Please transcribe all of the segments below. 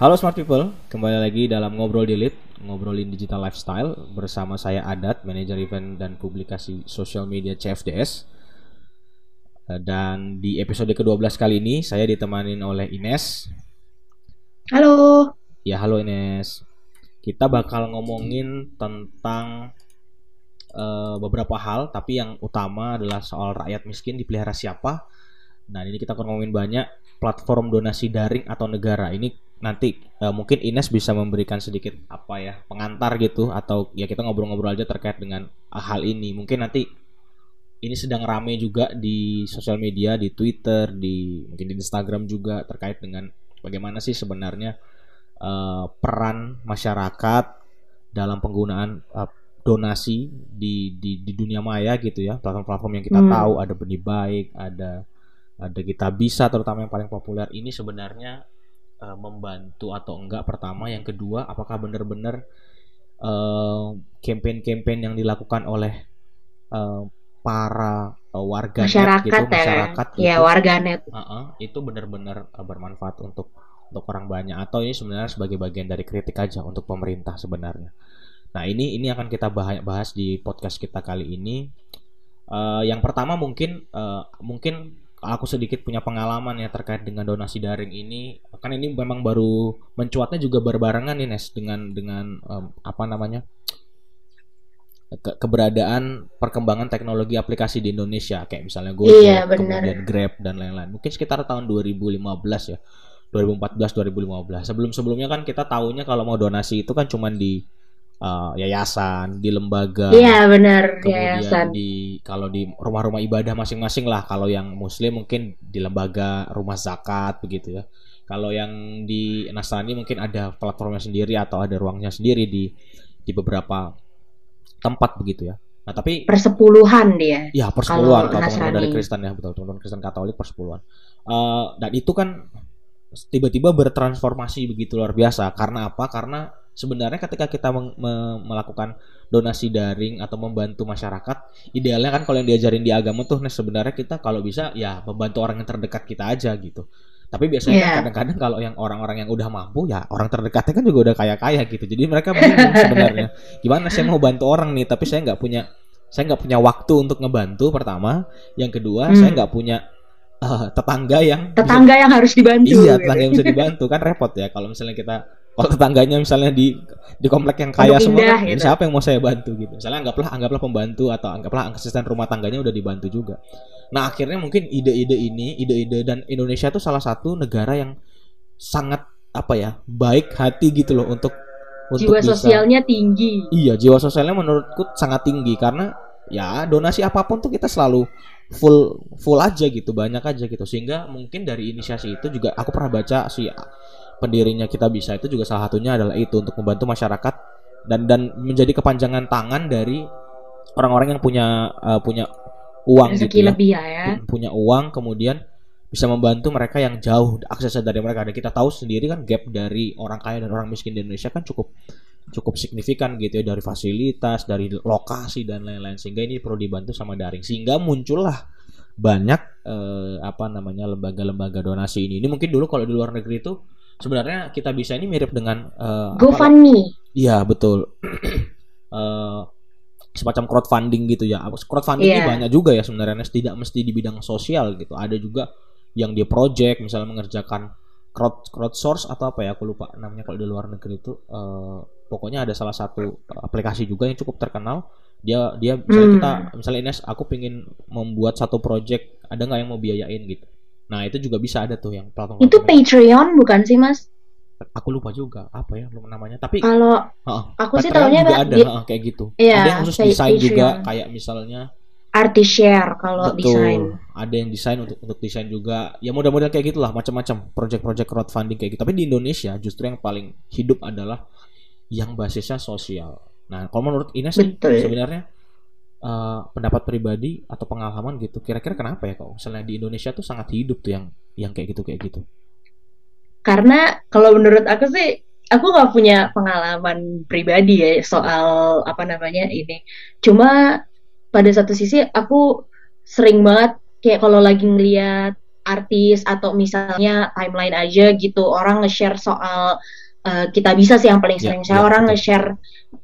Halo smart people, kembali lagi dalam ngobrol delete, ngobrolin digital lifestyle bersama saya Adat, manajer event dan publikasi sosial media CFDS. Eh, Dan di episode ke-12 kali ini saya ditemanin oleh Ines. Halo. Ya, halo Ines. Kita bakal ngomongin tentang eh, beberapa hal, tapi yang utama adalah soal rakyat miskin dipelihara siapa. Nah, ini kita akan ngomongin banyak platform donasi daring atau negara. Ini nanti eh, mungkin Ines bisa memberikan sedikit apa ya pengantar gitu atau ya kita ngobrol-ngobrol aja terkait dengan hal ini. Mungkin nanti ini sedang rame juga di sosial media, di Twitter, di mungkin di Instagram juga terkait dengan bagaimana sih sebenarnya eh, peran masyarakat dalam penggunaan eh, donasi di, di di dunia maya gitu ya platform-platform yang kita Hmm. tahu ada benih baik ada ada kita bisa terutama yang paling populer ini sebenarnya eh, membantu atau enggak pertama yang kedua apakah benar-benar eh, campaign-campaign yang dilakukan oleh eh, para eh, warga Masyarakat gitu ya. masyarakat Ya, gitu warganet. Heeh, itu benar-benar eh, bermanfaat untuk untuk orang banyak atau ini sebenarnya sebagai bagian dari kritik aja untuk pemerintah sebenarnya. Nah ini ini akan kita bahas, di podcast kita kali ini. Eh, yang pertama mungkin eh, mungkin aku sedikit punya pengalaman ya terkait dengan donasi daring ini. Kan ini memang baru mencuatnya juga berbarengan nih Nes dengan dengan em, apa namanya ke- keberadaan perkembangan teknologi aplikasi di Indonesia kayak misalnya Gojek, Iya, kemudian Grab dan lain-lain. Mungkin sekitar tahun 2015 ya. 2014 2015. Sebelum-sebelumnya kan kita tahunya kalau mau donasi itu kan cuman di uh, yayasan, di lembaga, Iya, benar. kemudian Yayasan. di kalau di rumah-rumah ibadah masing-masing lah. Kalau yang muslim mungkin di lembaga rumah zakat begitu ya. Kalau yang di Nasrani mungkin ada platformnya sendiri atau ada ruangnya sendiri di di beberapa tempat begitu ya. Nah, tapi Persepuluhan dia. Ya persepuluhan Kalau kalau teman-teman dari. Kristen ya betul teman-teman Kristen Katolik persepuluhan. Eh, dan itu kan tiba-tiba bertransformasi begitu luar biasa. Karena apa? Karena sebenarnya ketika kita melakukan donasi daring atau membantu masyarakat, idealnya kan kalau yang diajarin di agama tuh, nah sebenarnya kita kalau bisa ya membantu orang yang terdekat kita aja gitu. Tapi biasanya kan Iya. kadang-kadang kalau yang orang-orang yang udah mampu ya orang terdekatnya kan juga udah kaya-kaya gitu. Jadi mereka bingung sebenarnya. Gimana saya mau bantu orang nih tapi saya nggak punya saya nggak punya waktu untuk ngebantu pertama. Yang kedua Hmm. saya nggak punya eh, tetangga yang bisa- Tetangga yang harus dibantu. iya gitu. tetangga yang bisa dibantu kan repot ya kalau misalnya kita kalau tetangganya misalnya di di komplek yang kaya semua Indah kan, ini gitu. siapa yang mau saya bantu gitu misalnya anggaplah anggaplah pembantu atau anggaplah asisten rumah tangganya udah dibantu juga nah akhirnya mungkin ide-ide ini ide-ide dan Indonesia tuh salah satu negara yang sangat apa ya baik hati gitu loh untuk untuk Jiwa bisa sosialnya tinggi. Iya, jiwa sosialnya menurutku sangat tinggi karena ya donasi apa pun tuh kita selalu full full aja gitu, banyak aja gitu. Sehingga mungkin dari inisiasi itu juga aku pernah baca si pendirinya kita bisa itu juga salah satunya adalah itu untuk membantu masyarakat dan dan menjadi kepanjangan tangan dari orang-orang yang punya eh, punya uang Rezeki gitu ya. lebih ya, ya. pu- punya uang kemudian bisa membantu mereka yang jauh aksesnya dari mereka. Dan kita tahu sendiri kan gap dari orang kaya dan orang miskin di Indonesia kan cukup cukup signifikan gitu ya dari fasilitas dari lokasi dan lain-lain. Sehingga ini perlu dibantu sama daring. Sehingga muncullah banyak eh, apa namanya lembaga-lembaga donasi ini. Ini mungkin dulu kalau di luar negeri itu sebenarnya kita bisa ini mirip dengan apa- GoFundMe. Iya betul. Eh, semacam crowdfunding gitu ya. Crowdfunding ini Iya. banyak juga ya sebenarnya tidak mesti di bidang sosial gitu. Ada juga yang di project misalnya mengerjakan crowd crowdsource atau apa ya aku lupa namanya kalau di luar negeri itu eh, pokoknya ada salah satu aplikasi juga yang cukup terkenal dia dia misalnya Hmm. kita misalnya Ines aku pingin membuat satu project ada nggak yang mau biayain gitu nah itu juga bisa ada tuh yang platform Itu Patreon bukan sih, Mas? aku lupa juga apa ya namanya tapi Kalau aku sih taunya juga ada di heeh, kayak gitu. Iya, ada yang khusus desain juga Patreon. kayak misalnya artis share kalau betul. desain. Ada yang desain untuk untuk desain juga. Ya model-model kayak gitulah macam-macam project-project crowdfunding kayak gitu. Tapi di Indonesia justru yang paling hidup adalah yang basisnya sosial. Nah, kalau menurut Ines Betul. sebenarnya eh, pendapat pribadi atau pengalaman gitu, kira-kira kenapa ya kalau misalnya di Indonesia tuh sangat hidup tuh yang yang kayak gitu kayak gitu. Karena kalau menurut aku sih, aku nggak punya pengalaman pribadi ya soal apa namanya ini. Cuma pada satu sisi aku sering banget kayak kalau lagi ngeliat artis atau misalnya timeline aja gitu orang nge-share soal uh, kita bisa sih yang paling ya, sering yeah, saya yeah, orang nge-share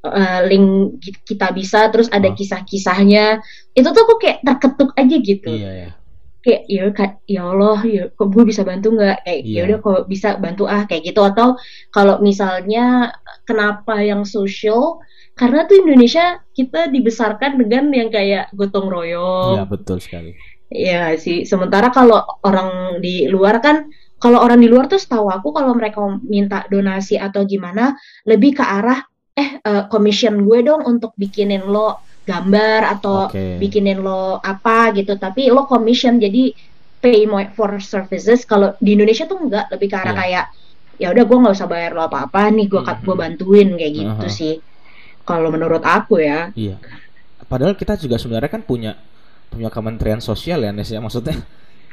uh, link kita bisa terus ada oh. kisah-kisahnya itu tuh kok kayak terketuk aja gitu yeah, yeah. kayak ya ya Allah ya kok gue bisa bantu nggak kayak yeah. ya udah kok bisa bantu ah kayak gitu atau kalau misalnya kenapa yang social karena tuh Indonesia kita dibesarkan dengan yang kayak gotong royong. Iya betul sekali. Iya sih. Sementara kalau orang di luar kan, kalau orang di luar tuh setahu aku kalau mereka minta donasi atau gimana, lebih ke arah eh uh, commission gue dong untuk bikinin lo gambar atau okay. bikinin lo apa gitu. Tapi lo commission jadi pay more for services. Kalau di Indonesia tuh enggak, lebih ke arah yeah. kayak ya udah gue nggak usah bayar lo apa-apa nih, gue mm -hmm. gue bantuin kayak gitu uh -huh. sih kalau menurut aku ya. Iya. Padahal kita juga sebenarnya kan punya punya Kementerian Sosial ya, Nes ya maksudnya.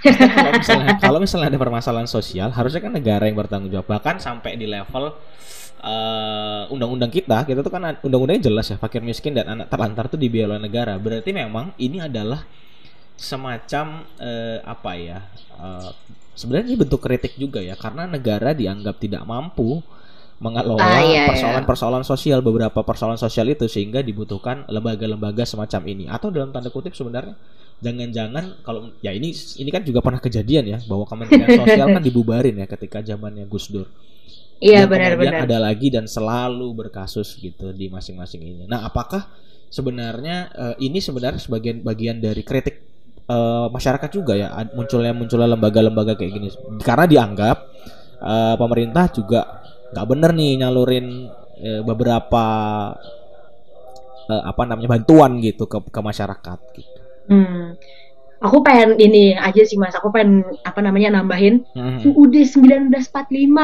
Kalau misalnya kalau misalnya ada permasalahan sosial, harusnya kan negara yang bertanggung jawab. Bahkan sampai di level uh, undang-undang kita, kita tuh kan undang-undangnya jelas ya, fakir miskin dan anak terlantar tuh dibiayai oleh negara. Berarti memang ini adalah semacam uh, apa ya? Uh, sebenarnya ini bentuk kritik juga ya, karena negara dianggap tidak mampu mengelola ah, iya, iya. persoalan-persoalan sosial beberapa persoalan sosial itu sehingga dibutuhkan lembaga-lembaga semacam ini atau dalam tanda kutip sebenarnya jangan-jangan kalau ya ini ini kan juga pernah kejadian ya bahwa Kementerian Sosial kan dibubarin ya ketika zamannya Gus Dur. Iya benar-benar. Ada lagi dan selalu berkasus gitu di masing-masing ini. Nah, apakah sebenarnya uh, ini sebenarnya sebagian bagian dari kritik uh, masyarakat juga ya munculnya munculnya lembaga-lembaga kayak gini karena dianggap uh, pemerintah juga nggak bener nih nyalurin e, beberapa e, apa namanya bantuan gitu ke ke masyarakat gitu. Hmm. Aku pengen ini aja sih Mas, aku pengen apa namanya nambahin hmm. UUD 1945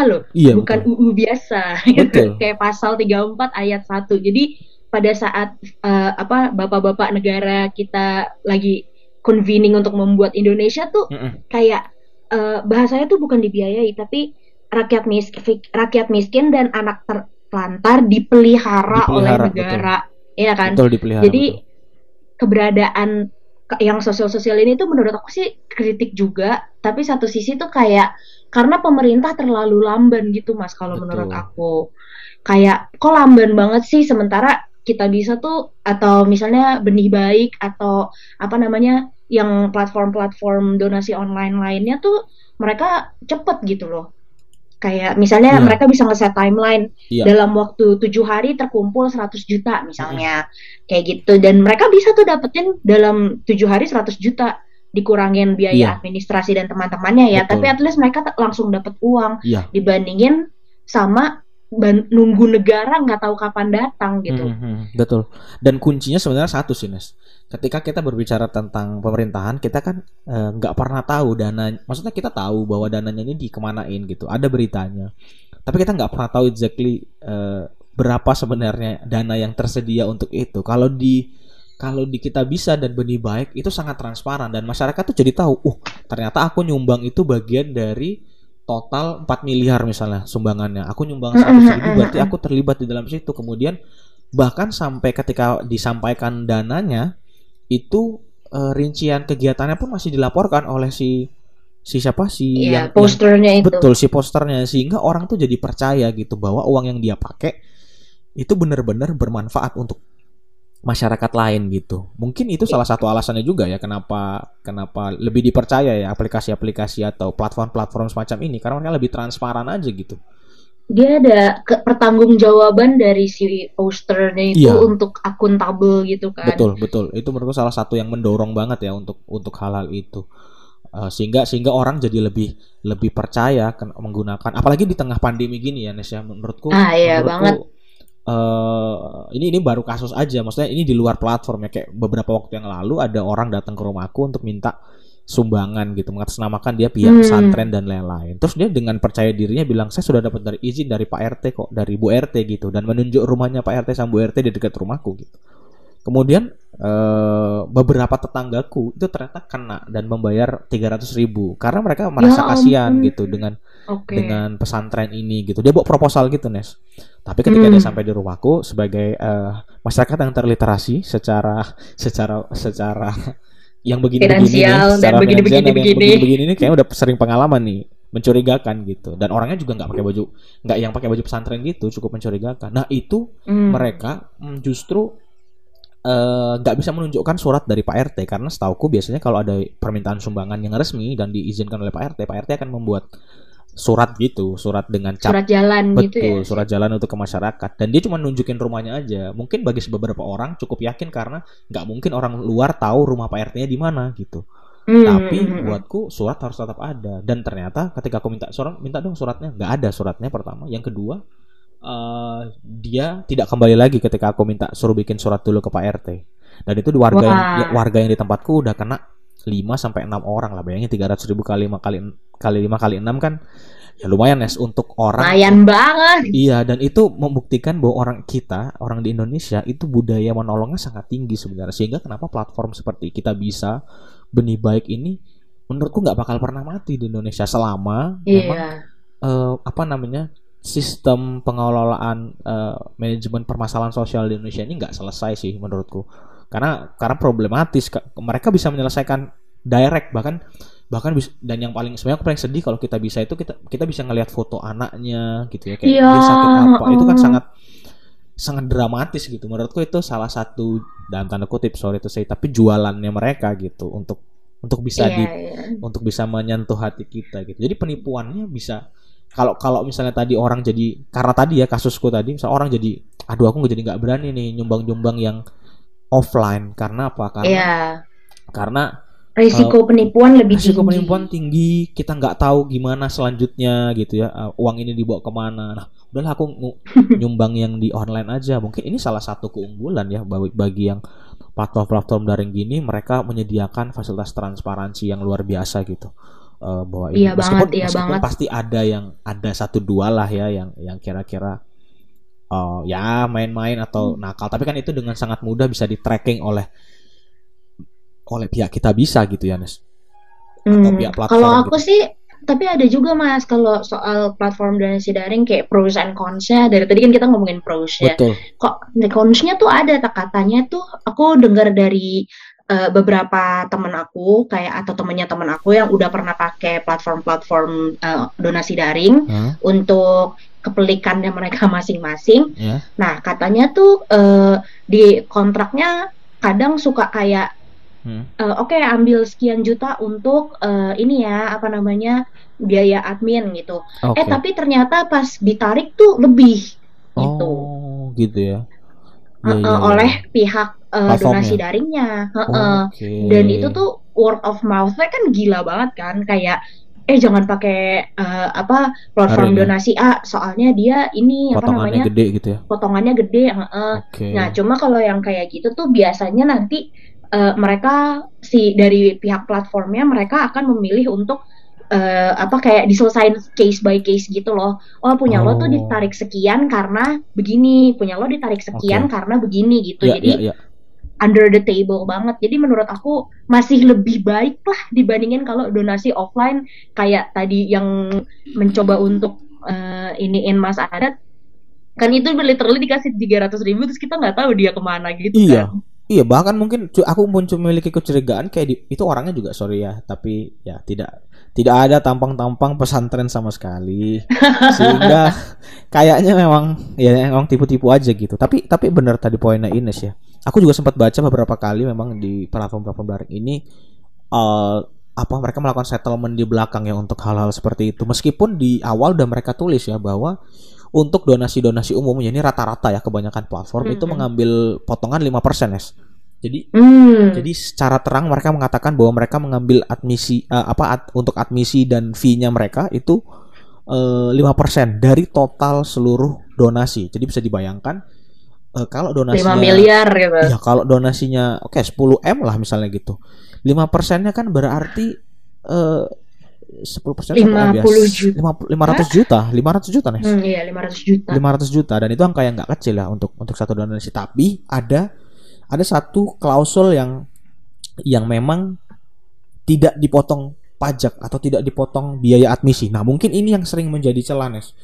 loh. Iya, bukan betul. UU biasa. Betul. Kayak pasal 34 ayat 1. Jadi pada saat uh, apa bapak-bapak negara kita lagi convening untuk membuat Indonesia tuh hmm. kayak uh, bahasanya tuh bukan dibiayai tapi rakyat miskin, rakyat miskin dan anak terlantar dipelihara, dipelihara oleh negara, betul. ya kan? Betul, dipelihara, Jadi betul. keberadaan yang sosial-sosial ini tuh menurut aku sih kritik juga, tapi satu sisi tuh kayak karena pemerintah terlalu lamban gitu mas kalau menurut aku. Kayak kok lamban banget sih? Sementara kita bisa tuh atau misalnya benih baik atau apa namanya yang platform-platform donasi online lainnya tuh mereka cepet gitu loh kayak misalnya yeah. mereka bisa ngeset timeline yeah. dalam waktu tujuh hari terkumpul 100 juta misalnya mm. kayak gitu dan mereka bisa tuh dapetin dalam tujuh hari 100 juta dikurangin biaya yeah. administrasi dan teman-temannya ya Betul. tapi at least mereka langsung dapat uang yeah. dibandingin sama nunggu negara nggak tahu kapan datang gitu. Hmm, hmm, betul. Dan kuncinya sebenarnya satu sih Nes. Ketika kita berbicara tentang pemerintahan, kita kan eh, nggak uh, pernah tahu dana. Maksudnya kita tahu bahwa dananya ini dikemanain gitu. Ada beritanya. Tapi kita nggak pernah tahu exactly uh, berapa sebenarnya dana yang tersedia untuk itu. Kalau di kalau di kita bisa dan benih baik itu sangat transparan dan masyarakat tuh jadi tahu, uh ternyata aku nyumbang itu bagian dari total 4 miliar misalnya sumbangannya. Aku nyumbang 100 ribu berarti aku terlibat di dalam situ. Kemudian bahkan sampai ketika disampaikan dananya itu uh, rincian kegiatannya pun masih dilaporkan oleh si si siapa si yeah, yang posternya yang, itu. Betul si posternya sehingga orang tuh jadi percaya gitu bahwa uang yang dia pakai itu benar-benar bermanfaat untuk masyarakat lain gitu. Mungkin itu salah satu alasannya juga ya kenapa kenapa lebih dipercaya ya aplikasi-aplikasi atau platform-platform semacam ini karena mereka lebih transparan aja gitu. Dia ada ke pertanggungjawaban dari si posternya itu iya. untuk akuntabel gitu kan. Betul, betul. Itu menurutku salah satu yang mendorong banget ya untuk untuk hal-hal itu. Uh, sehingga sehingga orang jadi lebih lebih percaya menggunakan apalagi di tengah pandemi gini ya Nes ya menurutku ah, iya menurutku banget uh, ini ini baru kasus aja maksudnya ini di luar platform ya kayak beberapa waktu yang lalu ada orang datang ke rumahku untuk minta sumbangan gitu mengatasnamakan dia pihak hmm. pesantren dan lain-lain terus dia dengan percaya dirinya bilang saya sudah dapat dari izin dari Pak RT kok dari Bu RT gitu dan menunjuk rumahnya Pak RT sama Bu RT di dekat rumahku gitu kemudian uh, beberapa tetanggaku itu ternyata kena dan membayar 300 ribu karena mereka merasa ya, kasihan gitu dengan okay. dengan pesantren ini gitu dia buat proposal gitu Nes tapi ketika hmm. dia sampai di rumahku sebagai uh, masyarakat yang terliterasi secara secara secara yang begini-begini dan begini-begini begini. begini ini kayaknya udah sering pengalaman nih mencurigakan gitu dan orangnya juga nggak pakai baju nggak yang pakai baju pesantren gitu cukup mencurigakan nah itu hmm. mereka mm, justru eh, nggak uh, bisa menunjukkan surat dari Pak RT karena setauku biasanya kalau ada permintaan sumbangan yang resmi dan diizinkan oleh Pak RT Pak RT akan membuat surat gitu surat dengan cap surat jalan betul gitu ya? surat jalan untuk ke masyarakat dan dia cuma nunjukin rumahnya aja mungkin bagi beberapa orang cukup yakin karena nggak mungkin orang luar tahu rumah Pak RT-nya di mana gitu Hmm. Tapi hmm, hmm. buatku surat harus tetap ada. Dan ternyata ketika aku minta surat, minta dong suratnya, nggak ada suratnya pertama. Yang kedua, uh, dia tidak kembali lagi ketika aku minta suruh bikin surat dulu ke Pak RT. Dan itu di warga yang, ya, warga yang di tempatku udah kena 5 sampai enam orang lah. Bayangin 300 ribu kali 5 kali kali 5 kali 6 kan ya lumayan es untuk orang lumayan banget iya dan itu membuktikan bahwa orang kita orang di Indonesia itu budaya menolongnya sangat tinggi sebenarnya sehingga kenapa platform seperti kita bisa benih baik ini menurutku nggak bakal pernah mati di Indonesia selama yeah. memang uh, apa namanya sistem pengelolaan uh, manajemen permasalahan sosial di Indonesia ini nggak selesai sih menurutku karena karena problematis mereka bisa menyelesaikan direct bahkan bahkan bisa dan yang paling sebenarnya aku paling sedih kalau kita bisa itu kita kita bisa ngelihat foto anaknya gitu ya kayak yeah. dia sakit apa itu kan sangat sangat dramatis gitu menurutku itu salah satu dalam tanda kutip sorry itu saya tapi jualannya mereka gitu untuk untuk bisa yeah, di yeah. untuk bisa menyentuh hati kita gitu jadi penipuannya bisa kalau kalau misalnya tadi orang jadi karena tadi ya kasusku tadi misalnya orang jadi aduh aku nggak jadi nggak berani nih nyumbang nyumbang yang offline. Karena apa? Karena yeah. karena risiko uh, penipuan lebih risiko tinggi. penipuan tinggi. Kita nggak tahu gimana selanjutnya gitu ya. Uh, uang ini dibawa ke mana. Nah udahlah aku nyumbang yang di online aja. Mungkin ini salah satu keunggulan ya bagi yang platform-platform daring gini. Mereka menyediakan fasilitas transparansi yang luar biasa gitu. Uh, bahwa ini iya meskipun, banget, iya meskipun banget. pasti ada yang ada satu dua lah ya yang yang kira-kira uh, ya main-main atau hmm. nakal tapi kan itu dengan sangat mudah bisa di tracking oleh oleh pihak kita bisa gitu ya Nes hmm, kalau aku gitu. sih tapi ada juga mas kalau soal platform donasi daring kayak pros and cons-nya dari tadi kan kita ngomongin pros ya. Betul. Kok cons-nya tuh ada tak katanya tuh aku dengar dari uh, beberapa teman aku kayak atau temennya teman aku yang udah pernah pakai platform-platform uh, donasi daring hmm? untuk kepelikannya mereka masing-masing. Yeah. Nah katanya tuh uh, di kontraknya kadang suka kayak Hmm. Uh, Oke, okay, ambil sekian juta untuk uh, ini ya, apa namanya biaya admin gitu. Okay. Eh tapi ternyata pas ditarik tuh lebih oh, gitu. gitu ya. Ya, uh, ya, oleh pihak uh, donasi daringnya. Uh. Okay. Dan itu tuh word of mouth-nya kan gila banget kan, kayak eh jangan pakai uh, apa platform Hari donasi A soalnya dia ini apa namanya gede gitu ya potongannya gede uh, okay. nah cuma kalau yang kayak gitu tuh biasanya nanti uh, mereka si dari pihak platformnya mereka akan memilih untuk uh, apa kayak diselesain case by case gitu loh. Oh punya oh. lo tuh oh. ditarik sekian karena begini, punya lo ditarik sekian okay. karena begini gitu. Yeah, Jadi yeah, yeah. Under the table banget. Jadi menurut aku masih lebih baik lah dibandingin kalau donasi offline kayak tadi yang mencoba untuk uh, iniin Mas Adat. Kan itu literally dikasih tiga ratus ribu terus kita nggak tahu dia ke mana gitu iya. kan. Iya bahkan mungkin aku pun memiliki kecurigaan kayak di, itu orangnya juga sorry ya tapi ya tidak tidak ada tampang-tampang pesantren sama sekali. Sehingga kayaknya memang ya memang tipu-tipu aja gitu. Tapi tapi benar tadi poinnya Ines ya aku juga sempat baca beberapa kali memang di platform-platform daring ini uh, apa mereka melakukan settlement di belakang ya untuk hal-hal seperti itu meskipun di awal udah mereka tulis ya bahwa untuk donasi-donasi umum ya ini rata-rata ya kebanyakan platform mm -hmm. itu mengambil potongan 5% ya. Jadi mm. jadi secara terang mereka mengatakan bahwa mereka mengambil admisi uh, apa ad, untuk admisi dan fee-nya mereka itu uh, eh, 5% dari total seluruh donasi. Jadi bisa dibayangkan uh, kalau donasinya 5 miliar gitu. Ya kalau donasinya oke okay, 10 M lah misalnya gitu. 5 persennya kan berarti uh, sepuluh persen lima puluh juta. Lima ratus juta lima ratus juta nih hmm, iya lima ratus juta. lima ratus juta dan itu angka yang nggak kecil ya untuk untuk satu donasi. Tapi ada ada satu klausul yang yang memang tidak dipotong pajak atau tidak dipotong biaya admisi. Nah mungkin ini yang sering menjadi celanes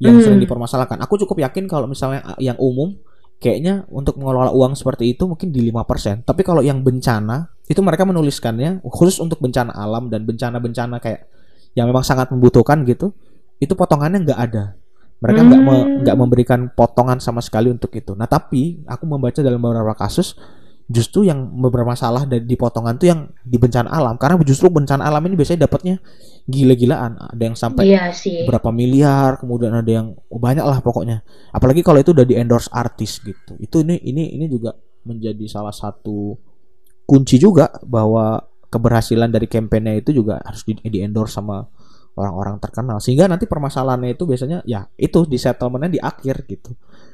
yang hmm. sering dipermasalahkan. Aku cukup yakin kalau misalnya yang umum kayaknya untuk mengelola uang seperti itu mungkin di 5%. Tapi kalau yang bencana itu mereka menuliskannya khusus untuk bencana alam dan bencana-bencana kayak yang memang sangat membutuhkan gitu, itu potongannya nggak ada. Mereka nggak hmm. me, memberikan potongan sama sekali untuk itu. Nah tapi aku membaca dalam beberapa kasus justru yang bermasalah dari di potongan tuh yang di bencana alam. Karena justru bencana alam ini biasanya dapatnya gila-gilaan. Ada yang sampai iya sih. berapa miliar kemudian ada yang oh, banyak lah pokoknya. Apalagi kalau itu udah di endorse artis gitu. Itu ini ini ini juga menjadi salah satu kunci juga bahwa keberhasilan dari kampanye itu juga harus di, di endorse sama orang-orang terkenal. Sehingga nanti permasalahannya itu biasanya ya itu di settlementnya di akhir gitu.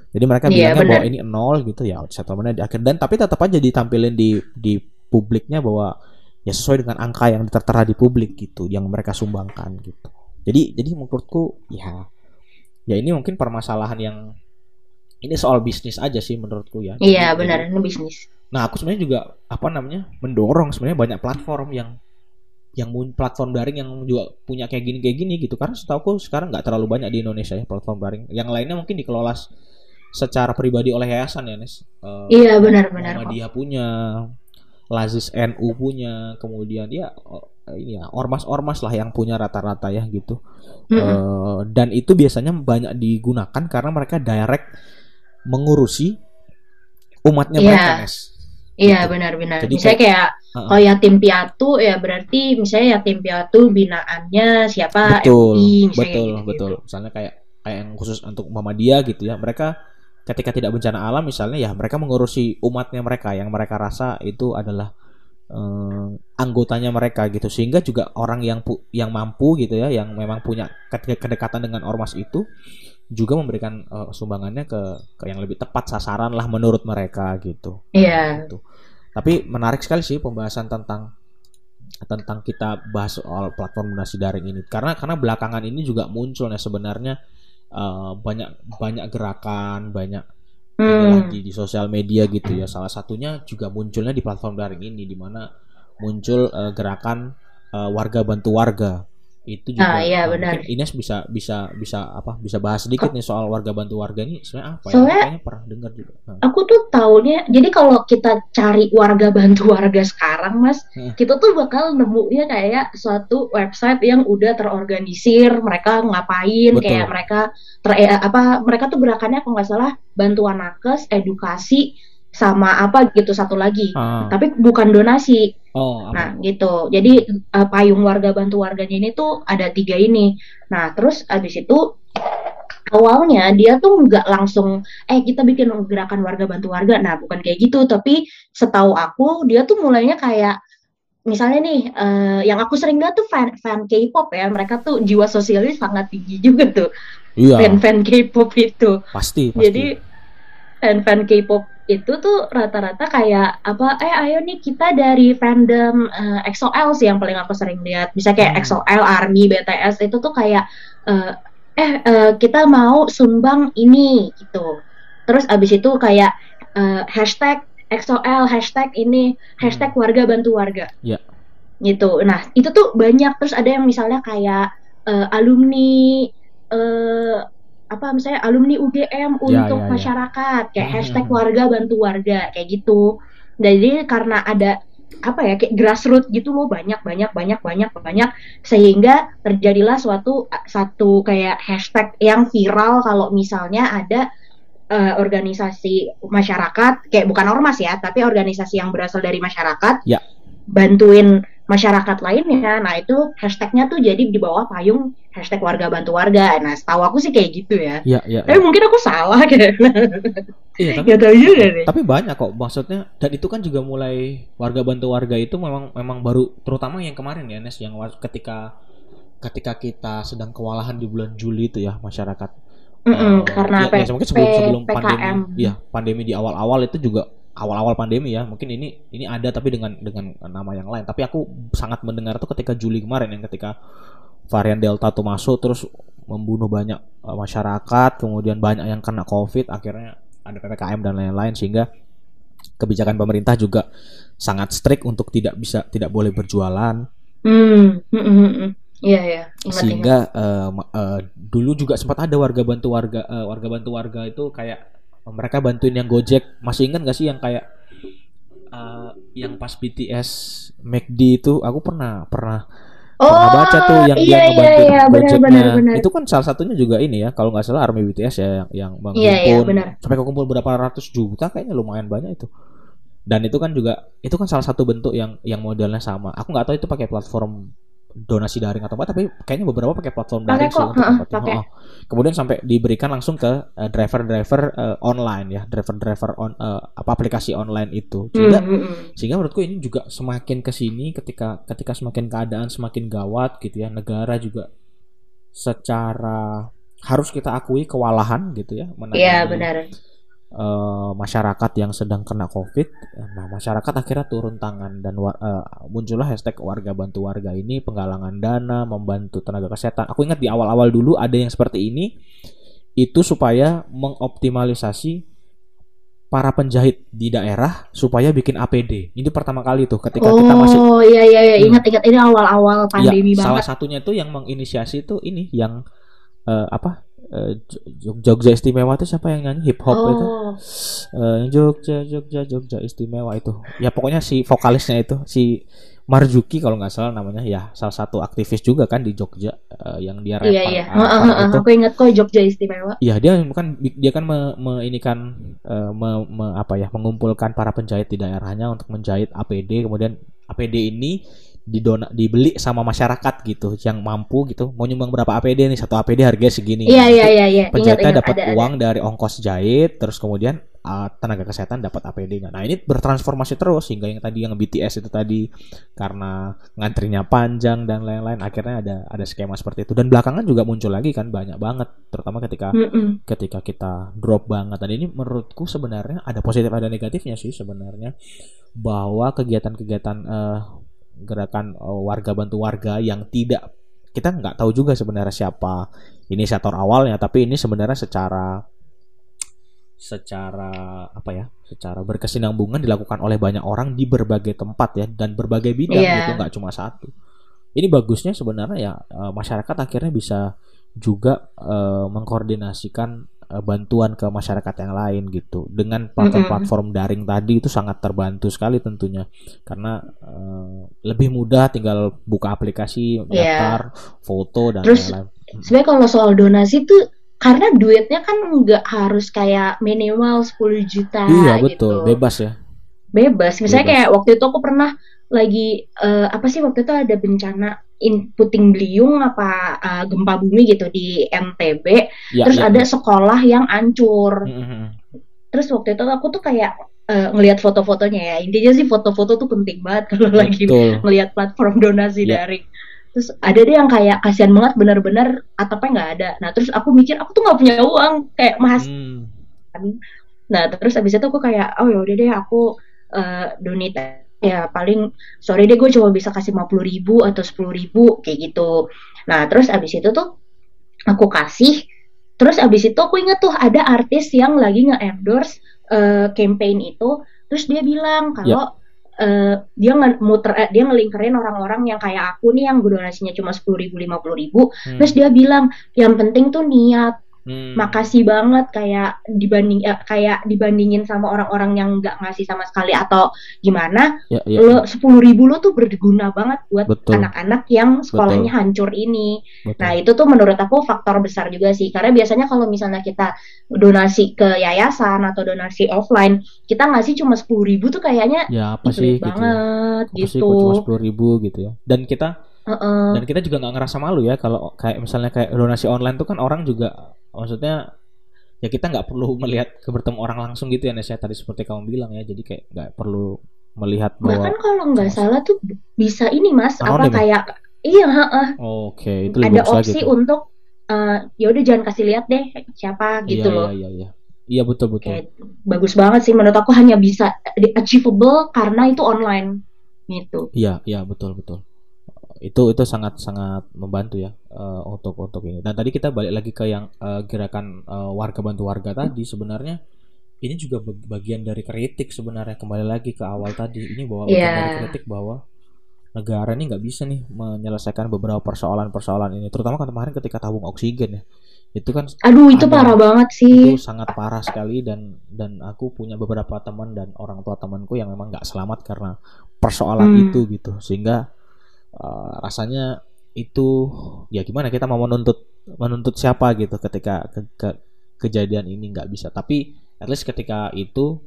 Jadi mereka yeah, bilangnya bahwa ini nol gitu ya settlementnya di akhir. Dan tapi tetap aja ditampilin di di publiknya bahwa ya sesuai dengan angka yang tertera di publik gitu yang mereka sumbangkan gitu. Jadi jadi menurutku ya ya ini mungkin permasalahan yang ini soal bisnis aja sih menurutku ya. Iya benar. Ini bisnis. Nah aku sebenarnya juga apa namanya mendorong sebenarnya banyak platform yang yang platform daring yang juga punya kayak gini kayak gini gitu. Karena setahu aku sekarang nggak terlalu banyak di Indonesia ya platform daring. Yang lainnya mungkin dikelola secara pribadi oleh yayasan ya Nes. Uh, iya benar-benar dia punya Lazis NU punya kemudian ya ini ya ormas-ormas lah yang punya rata-rata ya gitu. Mm -hmm. uh, dan itu biasanya banyak digunakan karena mereka direct mengurusi umatnya yeah. mereka Nes Iya gitu. benar-benar. Misalnya kayak uh, kalau yatim piatu ya berarti misalnya yatim piatu binaannya siapa betul, MI, betul, gitu. betul. Misalnya kayak kayak yang khusus untuk Muhammadiyah gitu ya. Mereka ketika tidak bencana alam misalnya ya mereka mengurusi umatnya mereka yang mereka rasa itu adalah uh, anggotanya mereka gitu sehingga juga orang yang pu yang mampu gitu ya yang memang punya kedekatan dengan ormas itu juga memberikan uh, sumbangannya ke, ke yang lebih tepat sasaran lah menurut mereka gitu. Iya. Yeah. Gitu. Tapi menarik sekali sih pembahasan tentang tentang kita bahas soal platform donasi daring ini karena karena belakangan ini juga muncul ya sebenarnya uh, banyak banyak gerakan banyak hmm. di, di sosial media gitu ya salah satunya juga munculnya di platform daring ini di mana muncul uh, gerakan uh, warga bantu warga itu juga ah, iya, benar. Ines bisa bisa bisa apa bisa bahas sedikit nih soal warga bantu warga ini sebenarnya apa ya? soalnya, ya kayaknya pernah dengar juga nah. aku tuh taunya jadi kalau kita cari warga bantu warga sekarang mas hmm. kita tuh bakal nemunya kayak suatu website yang udah terorganisir mereka ngapain Betul. kayak mereka ter eh, apa mereka tuh gerakannya kalau nggak salah bantuan nakes edukasi sama apa gitu satu lagi ah. tapi bukan donasi Oh, nah gitu. Jadi uh, payung warga bantu warganya ini tuh ada tiga ini. Nah terus abis itu awalnya dia tuh nggak langsung eh kita bikin gerakan warga bantu warga. Nah bukan kayak gitu. Tapi setahu aku dia tuh mulainya kayak misalnya nih uh, yang aku sering lihat tuh fan fan K-pop ya. Mereka tuh jiwa sosialis sangat tinggi juga tuh. Iya. Fan fan K-pop itu. Pasti. pasti. Jadi fan fan K-pop itu tuh rata-rata kayak apa eh ayo nih kita dari fandom uh, eh, EXO-L sih yang paling aku sering lihat bisa kayak hmm. EXO-L, ARMY, BTS itu tuh kayak uh, eh uh, kita mau sumbang ini gitu terus abis itu kayak uh, hashtag EXO-L hashtag ini hashtag hmm. warga bantu warga yeah. gitu nah itu tuh banyak terus ada yang misalnya kayak uh, alumni uh, apa misalnya alumni UGM ya, untuk ya, ya, masyarakat kayak hmm. hashtag warga bantu warga kayak gitu jadi karena ada apa ya kayak grassroots gitu loh banyak banyak banyak banyak banyak sehingga terjadilah suatu satu kayak hashtag yang viral kalau misalnya ada uh, organisasi masyarakat kayak bukan ormas ya tapi organisasi yang berasal dari masyarakat ya. bantuin masyarakat lainnya. Nah itu hashtagnya tuh jadi di bawah payung hashtag warga bantu warga. Nah setahu aku sih kayak gitu ya. Iya iya. Tapi ya. mungkin aku salah kayak. Iya tapi, tahu juga nih. Tapi banyak kok maksudnya dan itu kan juga mulai warga bantu warga itu memang memang baru terutama yang kemarin ya Nes yang ketika ketika kita sedang kewalahan di bulan Juli itu ya masyarakat. Mm -mm, uh, karena ya, ya, mungkin sebelum sebelum pandemi, ya pandemi di awal-awal itu juga awal-awal pandemi ya mungkin ini ini ada tapi dengan dengan nama yang lain tapi aku sangat mendengar tuh ketika Juli kemarin yang ketika varian Delta tuh masuk terus membunuh banyak uh, masyarakat kemudian banyak yang kena COVID akhirnya ada ppkm dan lain-lain sehingga kebijakan pemerintah juga sangat strict untuk tidak bisa tidak boleh berjualan. Hmm, hmm, hmm, hmm. Iya ya. Sehingga Uh, uh, dulu juga sempat ada warga bantu warga uh, warga bantu warga itu kayak mereka bantuin yang Gojek masih ingat gak sih yang kayak uh, yang pas BTS McD itu aku pernah pernah Oh, pernah baca tuh yang iya, dia ngebantu iya, iya, Gojeknya. benar, benar. Itu kan salah satunya juga ini ya, kalau nggak salah Army BTS ya yang yang Bang Iya, iya, benar. sampai kekumpul berapa ratus juta kayaknya lumayan banyak itu. Dan itu kan juga itu kan salah satu bentuk yang yang modelnya sama. Aku nggak tahu itu pakai platform donasi daring atau apa tapi kayaknya beberapa pakai platform daring sih untuk tempatnya. pakai. Heeh. Kemudian sampai diberikan langsung ke eh, driver-driver eh, online ya, driver-driver on eh, apa aplikasi online itu. Hmm, Sehingga hmm, sehingga menurutku ini juga semakin ke sini ketika ketika semakin keadaan semakin gawat gitu ya negara juga secara harus kita akui kewalahan gitu ya menangani Iya, benar. Eh, masyarakat yang sedang kena covid nah masyarakat akhirnya turun tangan dan war- eh, muncullah hashtag warga bantu warga ini penggalangan dana membantu tenaga kesehatan aku ingat di awal-awal dulu ada yang seperti ini itu supaya mengoptimalisasi para penjahit di daerah supaya bikin APD ini pertama kali tuh ketika kita masih Oh, iya iya iya, Hmm. ingat-ingat ini awal-awal pandemi Ya, salah banget. satunya tuh yang menginisiasi itu ini yang eh, apa eh, Jog- Jogja Istimewa itu siapa yang nyanyi? Hip hop itu? Oh, Eh, Jogja Jogja Jogja Istimewa itu. Ya pokoknya si vokalisnya itu si Marjuki kalau nggak salah namanya. Ya salah satu aktivis juga kan di Jogja eh, yang dia rapper, iya. iya. Heeh, rapper heeh, itu. Aku ingat kok Jogja istimewa. ya dia bukan dia kan me, me- ini kan eh, me- me- apa ya mengumpulkan para penjahit di daerahnya untuk menjahit APD kemudian APD ini didona dibeli sama masyarakat gitu yang mampu gitu mau nyumbang berapa APD nih satu APD harganya segini Iya iya iya iya. Penjahitnya dapat ada ada. uang dari ongkos jahit terus kemudian uh, tenaga kesehatan dapat APD-nya. Nah, ini bertransformasi terus hingga yang tadi yang BTS itu tadi karena ngantrinya panjang dan lain-lain akhirnya ada ada skema seperti itu dan belakangan juga muncul lagi kan banyak banget terutama ketika Mm-mm. ketika kita drop banget dan ini menurutku sebenarnya ada positif ada negatifnya sih sebenarnya bahwa kegiatan-kegiatan eh, gerakan eh, warga bantu warga yang tidak kita nggak tahu juga sebenarnya siapa inisiator awalnya tapi ini sebenarnya secara secara apa ya secara berkesinambungan dilakukan oleh banyak orang di berbagai tempat ya dan berbagai bidang Iya. gitu nggak cuma satu ini bagusnya sebenarnya ya eh, masyarakat akhirnya bisa juga eh, mengkoordinasikan eh, bantuan ke masyarakat yang lain gitu dengan platform-platform daring tadi itu sangat terbantu sekali tentunya karena eh, lebih mudah tinggal buka aplikasi Iya. daftar foto dan Terus, lain-lain Sebenarnya kalau soal donasi tuh karena duitnya kan nggak harus kayak minimal 10 juta iya gitu. betul bebas ya Bebas. Misalnya Bebas. kayak waktu itu aku pernah lagi eh, apa sih waktu itu ada bencana in Puting Beliung apa eh, gempa bumi gitu di NTB. ya, Terus ya. ada sekolah yang hancur. Mm-mm. Terus waktu itu aku tuh kayak eh, ngelihat foto-fotonya ya. Intinya sih foto-foto tuh penting banget kalau lagi ngelihat platform donasi Iya. daring. Terus ada deh yang kayak kasihan banget bener-bener atapnya nggak ada. Nah terus aku mikir aku tuh nggak punya uang kayak mas. Hmm. Nah terus abis itu aku kayak oh yaudah deh aku eh donate ya paling sorry deh gue cuma bisa kasih 50 ribu atau 10 ribu kayak gitu. Nah terus abis itu tuh aku kasih. Terus abis itu aku inget tuh ada artis yang lagi nge-endorse eh, campaign itu. Terus dia bilang kalau eh, dia nge muter eh, dia ngelingkerin orang-orang yang kayak aku nih yang donasinya cuma sepuluh ribu lima ribu. Hmm. Terus dia bilang yang penting tuh niat Hmm. makasih banget kayak dibanding eh, kayak dibandingin sama orang-orang yang nggak ngasih sama sekali atau gimana ya, ya. lo sepuluh ribu lo tuh berguna banget buat betul anak-anak yang sekolahnya hancur ini betul. nah itu tuh menurut aku faktor besar juga sih karena biasanya kalau misalnya kita donasi ke yayasan atau donasi offline kita ngasih cuma sepuluh ribu tuh kayaknya ya apa "Ih, sih gitu ya. banget Apa sih gitu cuma sepuluh ribu gitu ya dan kita dan kita juga nggak ngerasa malu ya kalau kayak misalnya kayak donasi online tuh kan orang juga maksudnya ya kita nggak perlu melihat ke bertemu orang langsung gitu ya Nes ya tadi seperti kamu bilang ya jadi kayak nggak perlu melihat bahkan bahwa kalau nggak salah tuh bisa ini mas apa Anonim ya? kayak iya heeh. oke itu lebih ada opsi tuh. untuk eh ya udah jangan kasih lihat deh siapa gitu iya, loh. iya iya iya iya betul betul Kayak bagus banget sih menurut aku hanya bisa achievable karena itu online gitu. Iya, iya betul betul. Itu itu sangat sangat membantu ya eh, untuk untuk ini. Dan tadi kita balik lagi ke yang eh, gerakan eh, warga bantu warga tadi sebenarnya ini juga bag- bagian dari kritik sebenarnya kembali lagi ke awal tadi ini bahwa bagian Iya. dari kritik bahwa negara ini nggak bisa nih menyelesaikan beberapa persoalan-persoalan ini terutama kan kemarin ketika tabung oksigen ya itu kan aduh itu ada, parah banget sih itu sangat parah sekali dan dan aku punya beberapa teman dan orang tua temanku yang memang nggak selamat karena persoalan hmm. itu gitu sehingga uh, rasanya itu ya gimana kita mau menuntut menuntut siapa gitu ketika ke, ke, kejadian ini nggak bisa. Tapi at least ketika itu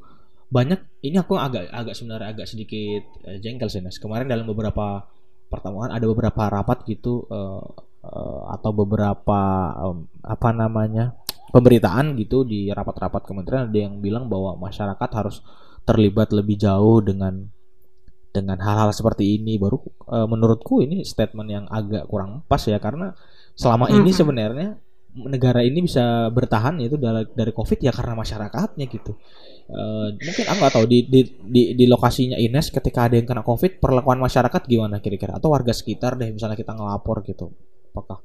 banyak ini aku agak agak sebenarnya agak sedikit uh, jengkel sih Nes kemarin dalam beberapa pertemuan ada beberapa rapat gitu uh, uh, atau beberapa um, apa namanya pemberitaan gitu di rapat-rapat kementerian. Ada yang bilang bahwa masyarakat harus terlibat lebih jauh dengan dengan hal-hal seperti ini baru uh, menurutku ini statement yang agak kurang pas ya karena selama ini sebenarnya negara ini bisa bertahan itu dari dari covid ya karena masyarakatnya gitu. Uh, mungkin aku nggak tahu di, di di di lokasinya Ines ketika ada yang kena covid perlakuan masyarakat gimana kira-kira? Atau warga sekitar deh misalnya kita ngelapor gitu apakah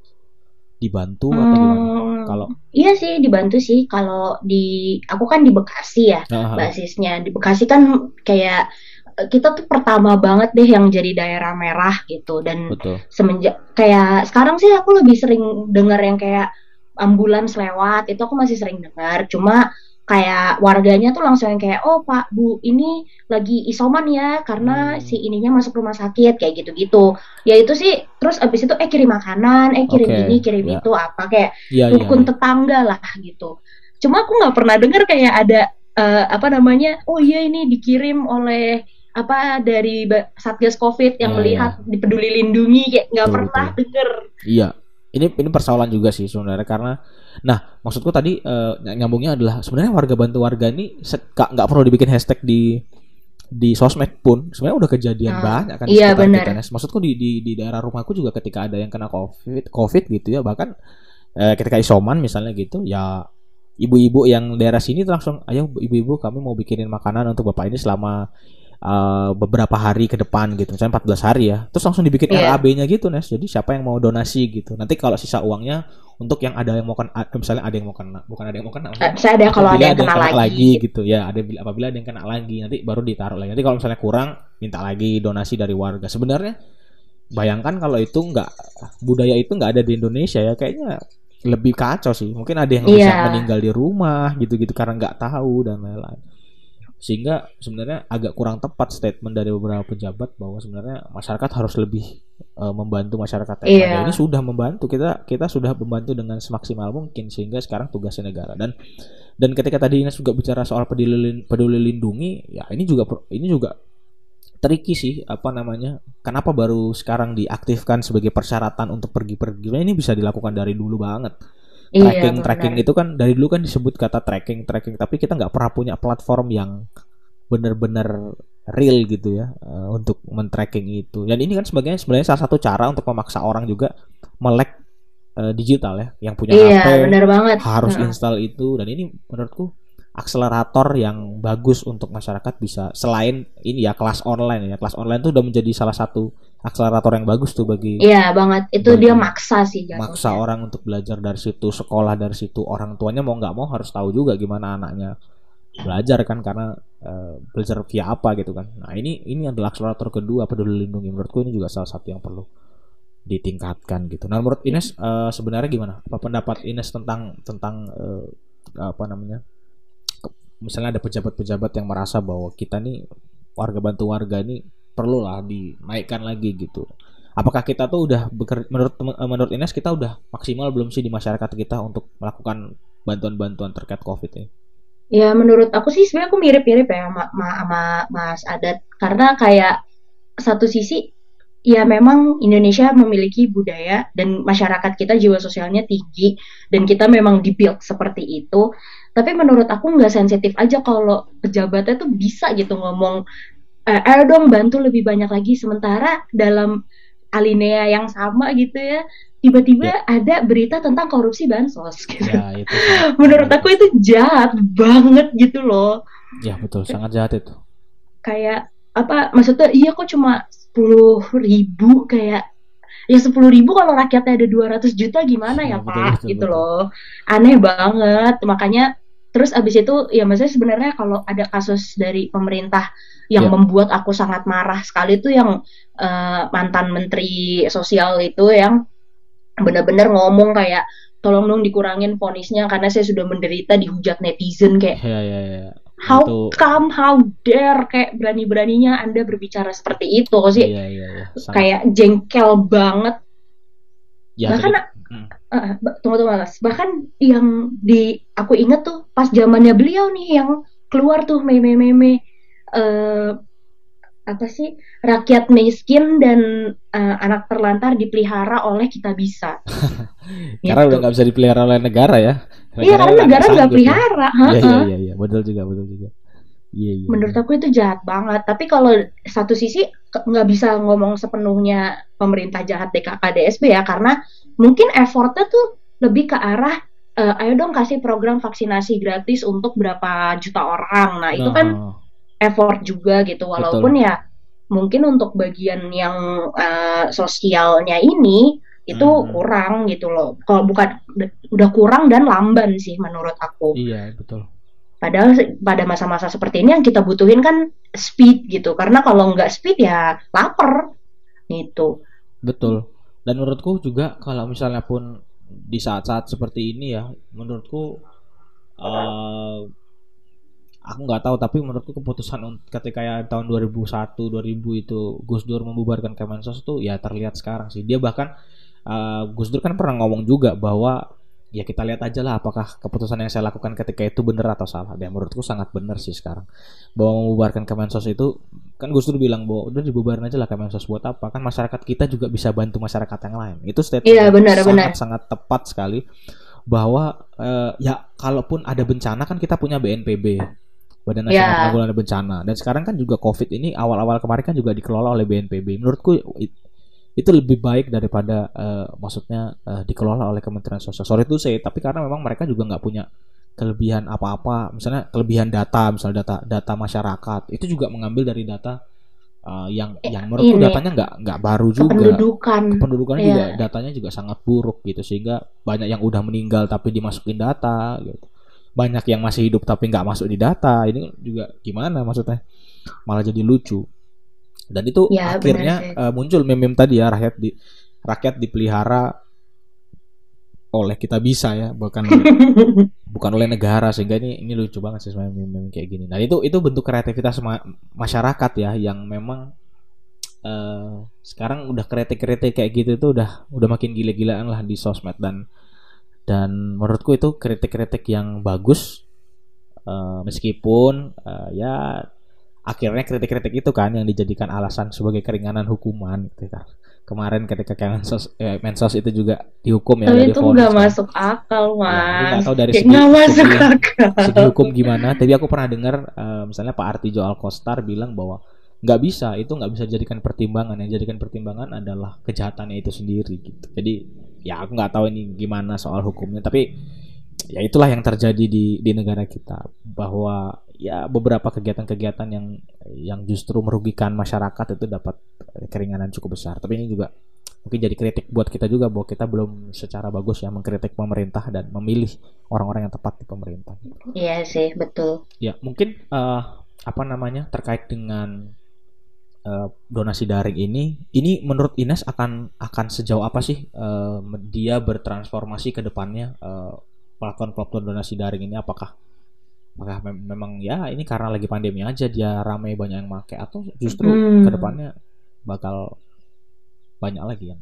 dibantu atau gimana? Hmm, kalau iya sih dibantu sih. Kalau di aku kan di Bekasi ya uh basisnya. Di Bekasi kan kayak kita tuh pertama banget deh yang jadi daerah merah gitu dan Betul. semenjak kayak sekarang sih aku lebih sering dengar yang kayak ambulans lewat itu aku masih sering dengar cuma kayak warganya tuh langsung yang kayak oh pak bu ini lagi isoman ya karena hmm. si ininya masuk rumah sakit kayak gitu-gitu ya itu sih terus abis itu eh kirim makanan eh kirim okay. ini kirim yeah. itu apa kayak yeah, iya, rukun yeah, tetangga lah gitu cuma aku nggak pernah dengar kayak ada uh, apa namanya oh iya ini dikirim oleh apa dari satgas covid yang yeah, melihat yeah. di peduli lindungi kayak nggak pernah betul. denger iya ini ini persoalan juga sih sebenarnya karena Nah, maksudku tadi uh, nyambungnya adalah sebenarnya warga bantu warga ini nggak perlu dibikin hashtag di di sosmed pun sebenarnya udah kejadian uh, banyak kan iya benar maksudku di, di di daerah rumahku juga ketika ada yang kena covid covid gitu ya bahkan eh, ketika isoman misalnya gitu ya ibu-ibu yang daerah sini langsung ayo ibu-ibu kami mau bikinin makanan untuk bapak ini selama uh, beberapa hari ke depan gitu. Misalnya 14 hari ya. Terus langsung dibikin yeah. RAB-nya gitu Nes. Jadi siapa yang mau donasi gitu. Nanti kalau sisa uangnya untuk yang ada yang mau kena misalnya ada yang mau kena bukan ada yang mau kena saya ada kalau ada yang kena, kena lagi. lagi gitu. ya ada apabila ada yang kena lagi nanti baru ditaruh lagi. Nanti kalau misalnya kurang minta lagi donasi dari warga. Sebenarnya bayangkan kalau itu nggak budaya itu nggak ada di Indonesia ya kayaknya lebih kacau sih. Mungkin ada yang yeah. bisa meninggal di rumah gitu-gitu karena nggak tahu dan lain-lain sehingga sebenarnya agak kurang tepat statement dari beberapa pejabat bahwa sebenarnya masyarakat harus lebih uh, membantu masyarakat. Yang yeah. ada ini sudah membantu. Kita kita sudah membantu dengan semaksimal mungkin sehingga sekarang tugasnya negara. Dan dan ketika tadi Ines juga bicara soal peduli peduli lindungi ya ini juga ini juga tricky sih apa namanya kenapa baru sekarang diaktifkan sebagai persyaratan untuk pergi-pergi. Ini bisa dilakukan dari dulu banget tracking iya, tracking itu kan dari dulu kan disebut kata tracking tracking tapi kita nggak pernah punya platform yang benar-benar real gitu ya uh, untuk men-tracking itu dan ini kan sebagai sebenarnya salah satu cara untuk memaksa orang juga melek uh, digital ya yang punya iya, HP bener banget. harus nah. install itu dan ini menurutku akselerator yang bagus untuk masyarakat bisa selain ini ya kelas online ya. Kelas online itu udah menjadi salah satu akselerator yang bagus tuh bagi Iya banget. Itu dia maksa sih jatuhnya. maksa orang untuk belajar dari situ sekolah dari situ. Orang tuanya mau nggak mau harus tahu juga gimana anaknya belajar kan karena uh, belajar via apa gitu kan. Nah ini ini adalah akselerator kedua peduli lindungi. Menurutku ini juga salah satu yang perlu ditingkatkan gitu. Nah menurut Ines uh, sebenarnya gimana? Apa pendapat Ines tentang tentang uh, apa namanya misalnya ada pejabat-pejabat yang merasa bahwa kita nih warga bantu warga ini perlulah dinaikkan lagi gitu. Apakah kita tuh udah beker, menurut menurut Ines kita udah maksimal belum sih di masyarakat kita untuk melakukan bantuan-bantuan terkait COVID ini? Ya menurut aku sih sebenarnya aku mirip-mirip ya sama, sama Mas Adat karena kayak satu sisi ya memang Indonesia memiliki budaya dan masyarakat kita jiwa sosialnya tinggi dan kita memang dibuild seperti itu. Tapi menurut aku nggak sensitif aja kalau pejabatnya tuh bisa gitu ngomong uh, ayo dong bantu lebih banyak lagi sementara dalam alinea yang sama gitu ya tiba-tiba ya. ada berita tentang korupsi bansos gitu. Ya, itu, Menurut aku itu jahat banget gitu loh. Ya betul, sangat jahat itu. Kayak apa maksudnya iya kok cuma sepuluh ribu kayak ya sepuluh ribu kalau rakyatnya ada 200 juta gimana ya, ya pak betul, betul, gitu betul. loh aneh banget makanya terus abis itu ya maksudnya sebenarnya kalau ada kasus dari pemerintah yang yeah. membuat aku sangat marah sekali itu yang uh, mantan menteri sosial itu yang benar-benar ngomong kayak tolong dong dikurangin ponisnya karena saya sudah menderita dihujat netizen kayak ya, ya, ya. how itu... come how dare kayak berani-beraninya anda berbicara seperti itu sih iya, iya, iya. kayak jengkel banget ya, bahkan. Uh, tunggu tunggu mas bahkan yang di aku inget tuh pas zamannya beliau nih yang keluar tuh meme meme uh, apa sih rakyat miskin dan uh, anak terlantar dipelihara oleh kita bisa. karena gitu. udah nggak bisa dipelihara oleh negara ya. iya karena negara nggak pelihara. Iya iya iya ya. betul juga betul juga. Iya, iya. Menurut iya. aku itu jahat banget. Tapi kalau satu sisi nggak bisa ngomong sepenuhnya pemerintah jahat DKKDSB ya, karena mungkin effortnya tuh lebih ke arah uh, ayo dong kasih program vaksinasi gratis untuk berapa juta orang. Nah itu kan oh effort juga gitu. Walaupun Betul. ya mungkin untuk bagian yang uh, sosialnya ini itu hmm. kurang gitu loh. Kalau bukan udah kurang dan lamban sih menurut aku. Iya betul. Padahal pada masa-masa seperti ini yang kita butuhin kan speed gitu. Karena kalau nggak speed ya lapar. Gitu. Betul dan menurutku juga kalau misalnya pun di saat-saat seperti ini ya menurutku uh, aku nggak tahu tapi menurutku keputusan ketika ya tahun 2001 2000 itu Gus Dur membubarkan Kemensos itu ya terlihat sekarang sih. Dia bahkan uh, Gus Dur kan pernah ngomong juga bahwa ya kita lihat aja lah apakah keputusan yang saya lakukan ketika itu benar atau salah dan menurutku sangat benar sih sekarang bahwa membubarkan Kemensos itu kan Gus Dur bilang bahwa udah dibubarin aja lah Kemensos buat apa kan masyarakat kita juga bisa bantu masyarakat yang lain itu statement iya, benar, sangat benar. sangat tepat sekali bahwa uh, ya kalaupun ada bencana kan kita punya BNPB Badan Nasional yeah. Penanggulangan Bencana. Dan sekarang kan juga COVID ini awal-awal kemarin kan juga dikelola oleh BNPB. Menurutku itu lebih baik daripada uh, maksudnya uh, dikelola oleh Kementerian Sosial. Sorry itu saya, tapi karena memang mereka juga nggak punya kelebihan apa-apa, misalnya kelebihan data, misalnya data data masyarakat itu juga mengambil dari data uh, yang eh, yang menurutku datanya nggak nggak baru juga. Kependudukan. Kependudukan yeah. juga datanya juga sangat buruk gitu sehingga banyak yang udah meninggal tapi dimasukin data gitu banyak yang masih hidup tapi nggak masuk di data ini juga gimana maksudnya malah jadi lucu dan itu ya, akhirnya uh, muncul meme-meme tadi ya rakyat di rakyat dipelihara oleh kita bisa ya bukan bukan oleh negara sehingga ini ini lucu banget sih sebenarnya meme-meme kayak gini. Nah itu itu bentuk kreativitas ma masyarakat ya yang memang uh, sekarang udah kreatif-kreatif kayak gitu itu udah udah makin gila-gilaan lah di sosmed. Dan dan menurutku itu kritik-kritik yang bagus uh, meskipun uh, ya akhirnya kritik-kritik itu kan yang dijadikan alasan sebagai keringanan hukuman gitu kan. Kemarin ketika Mensos eh, Mensos itu juga dihukum ya dari itu nggak masuk akal mas. ya, tahu dari segi, masuk segi, akal. segi hukum gimana. Tapi aku pernah dengar uh, misalnya Pak Artijo Alkostar bilang bahwa nggak bisa itu nggak bisa dijadikan pertimbangan. Yang dijadikan pertimbangan adalah kejahatannya itu sendiri gitu. Jadi ya aku nggak tahu ini gimana soal hukumnya. Tapi ya itulah yang terjadi di di negara kita bahwa ya beberapa kegiatan-kegiatan yang yang justru merugikan masyarakat itu dapat keringanan cukup besar tapi ini juga mungkin jadi kritik buat kita juga bahwa kita belum secara bagus ya mengkritik pemerintah dan memilih orang-orang yang tepat di pemerintah. Iya sih betul. Ya mungkin uh, apa namanya terkait dengan uh, donasi daring ini ini menurut Ines akan akan sejauh apa sih uh, dia bertransformasi ke depannya uh, platform-platform donasi daring ini apakah apakah mem memang ya ini karena lagi pandemi aja dia ramai banyak yang make atau justru hmm. ke depannya bakal banyak lagi yang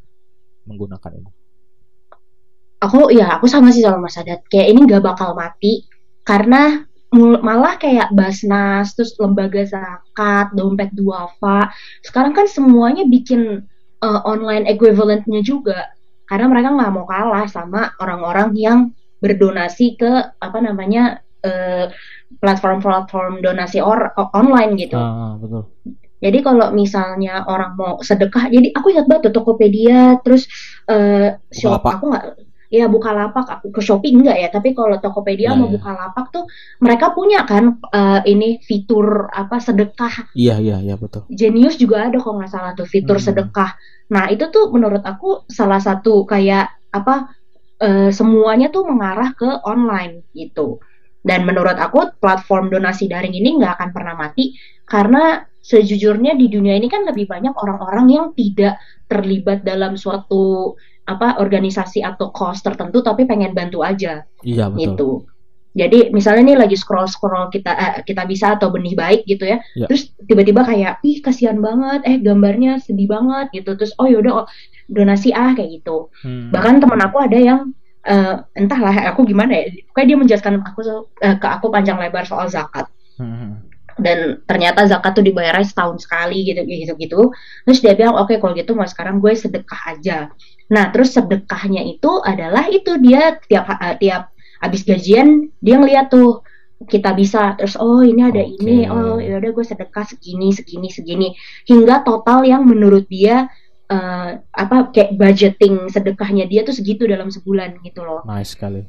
menggunakan ini aku ya aku sama sih sama Mas Adat kayak ini nggak bakal mati karena malah kayak Basnas, terus lembaga zakat, dompet duafa. Sekarang kan semuanya bikin uh, online equivalentnya juga, karena mereka nggak mau kalah sama orang-orang yang berdonasi ke apa namanya eh, platform-platform donasi or online gitu. Ah, betul. Jadi kalau misalnya orang mau sedekah, jadi aku ingat banget Tokopedia, terus uh, shop aku nggak ya buka lapak aku ke Shopee enggak ya tapi kalau Tokopedia nah, mau ya. buka lapak tuh mereka punya kan uh, ini fitur apa sedekah iya iya iya betul Genius juga ada kok nggak salah tuh fitur hmm. sedekah nah itu tuh menurut aku salah satu kayak apa uh, semuanya tuh mengarah ke online gitu dan menurut aku platform donasi daring ini nggak akan pernah mati karena sejujurnya di dunia ini kan lebih banyak orang-orang yang tidak terlibat dalam suatu apa organisasi atau cause tertentu tapi pengen bantu aja. Iya betul. Gitu. Jadi misalnya nih lagi scroll scroll kita eh, kita bisa atau benih baik gitu ya. Ya. Terus tiba-tiba kayak ih kasihan banget, eh gambarnya sedih banget gitu. Terus oh yaudah oh, donasi ah kayak gitu. Hmm. Bahkan teman aku ada yang eh, entahlah aku gimana ya. Kayak dia menjelaskan aku eh, ke aku panjang lebar soal zakat Hmm. dan ternyata zakat tuh dibayarnya setahun sekali gitu gitu gitu terus dia bilang oke kalau gitu mas sekarang gue sedekah aja nah terus sedekahnya itu adalah itu dia tiap eh, tiap habis gajian dia ngeliat tuh kita bisa terus oh ini ada Oke. ini oh ya udah gue sedekah segini segini segini hingga total yang menurut dia eh, apa kayak budgeting sedekahnya dia tuh segitu dalam sebulan gitu loh Nice sekali.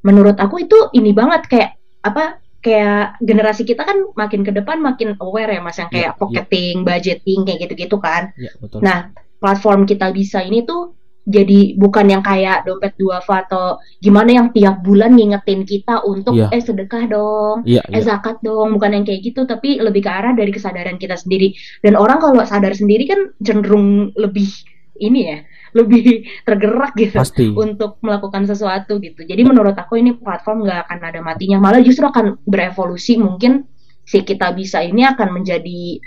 menurut aku itu ini banget kayak apa kayak generasi kita kan makin ke depan makin aware ya mas yang kayak pocketing, budgeting kayak gitu-gitu kan. Ya betul. Nah platform kita bisa ini tuh jadi bukan yang kayak dompet duafa atau gimana yang tiap bulan ngingetin kita untuk Iya. eh sedekah dong, Iya eh iya. zakat dong, bukan yang kayak gitu tapi lebih ke arah dari kesadaran kita sendiri. Dan orang kalau sadar sendiri kan cenderung lebih ini ya, lebih tergerak gitu Pasti. untuk melakukan sesuatu gitu. Jadi menurut aku ini platform nggak akan ada matinya, malah justru akan berevolusi. Mungkin si kita bisa ini akan menjadi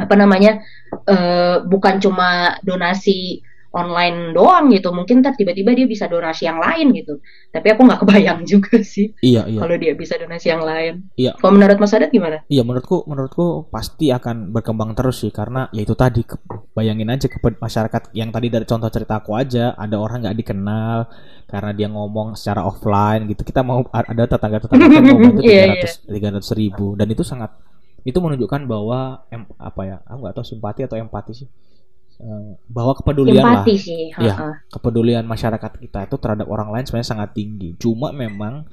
apa namanya eh, bukan cuma donasi online doang gitu. Mungkin ntar tiba-tiba dia bisa donasi yang lain gitu. Tapi aku nggak kebayang juga sih Iya iya. kalau dia bisa donasi yang lain. Iya. Kalau menurut Mas Adat gimana? Iya menurutku menurutku pasti akan berkembang terus sih karena ya itu tadi ke- bayangin aja ke masyarakat yang tadi dari contoh cerita aku aja ada orang nggak dikenal karena dia ngomong secara offline gitu kita mau ada tetangga tetangga kita mau bantu tiga Iya, ratus tiga ratus ribu dan itu sangat itu menunjukkan bahwa em, apa ya aku nggak tahu simpati atau empati sih bahwa kepedulian lah ha-ha. kepedulian masyarakat kita itu terhadap orang lain sebenarnya sangat tinggi. Cuma memang